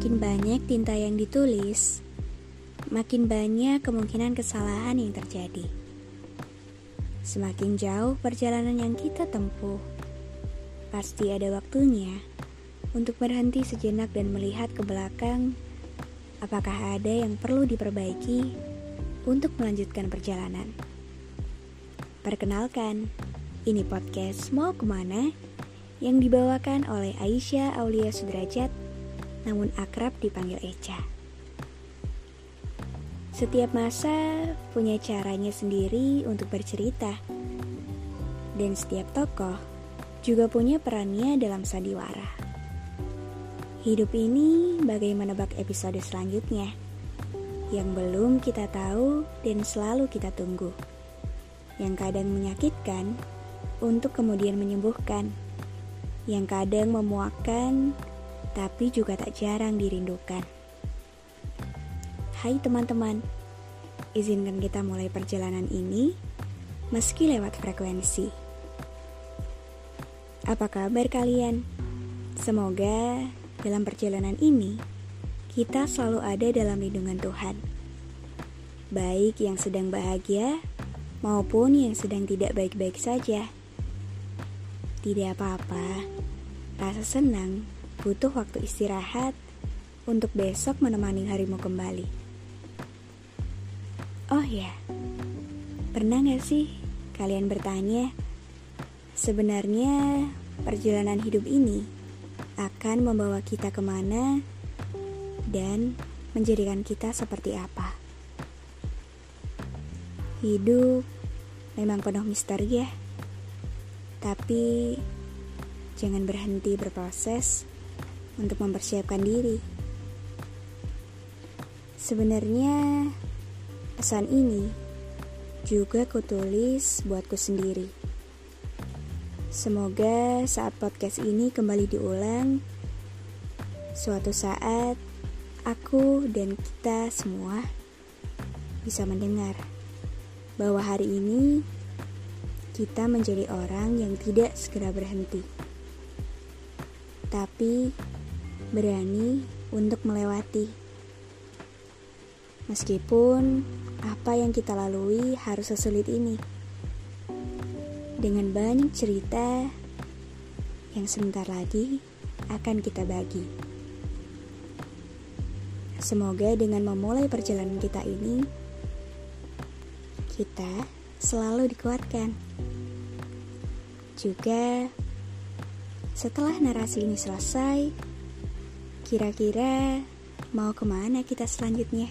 Semakin banyak tinta yang ditulis, makin banyak kemungkinan kesalahan yang terjadi. Semakin jauh perjalanan yang kita tempuh, pasti ada waktunya untuk berhenti sejenak dan melihat ke belakang. Apakah ada yang perlu diperbaiki untuk melanjutkan perjalanan? Perkenalkan, ini podcast Mau Ke mana yang dibawakan oleh Aisyah Aulia Sudrajat namun akrab dipanggil Eca. Setiap masa punya caranya sendiri untuk bercerita, dan setiap tokoh juga punya perannya dalam sandiwara. Hidup ini bagai menebak episode selanjutnya yang belum kita tahu dan selalu kita tunggu, yang kadang menyakitkan untuk kemudian menyembuhkan, yang kadang memuakkan tapi juga tak jarang dirindukan. Hai teman-teman, izinkan kita mulai perjalanan ini meski lewat frekuensi. Apa kabar kalian? Semoga dalam perjalanan ini kita selalu ada dalam lindungan Tuhan. Baik yang sedang bahagia maupun yang sedang tidak baik-baik saja. Tidak apa-apa, rasa senang butuh waktu istirahat untuk besok menemani harimu kembali. Oh ya, pernah gak sih kalian bertanya, sebenarnya perjalanan hidup ini akan membawa kita ke mana dan menjadikan kita seperti apa? Hidup memang penuh misteri ya, tapi jangan berhenti berproses untuk mempersiapkan diri. Sebenarnya pesan ini juga kutulis buatku sendiri. Semoga saat podcast ini kembali diulang, suatu saat aku dan kita semua bisa mendengar bahwa hari ini kita menjadi orang yang tidak segera berhenti, tapi berani untuk melewati. Meskipun apa yang kita lalui harus sesulit ini. Dengan banyak cerita yang sebentar lagi akan kita bagi. Semoga dengan memulai perjalanan kita ini, kita selalu dikuatkan. Juga setelah narasi ini selesai, Kira-kira mau ke mana kita selanjutnya?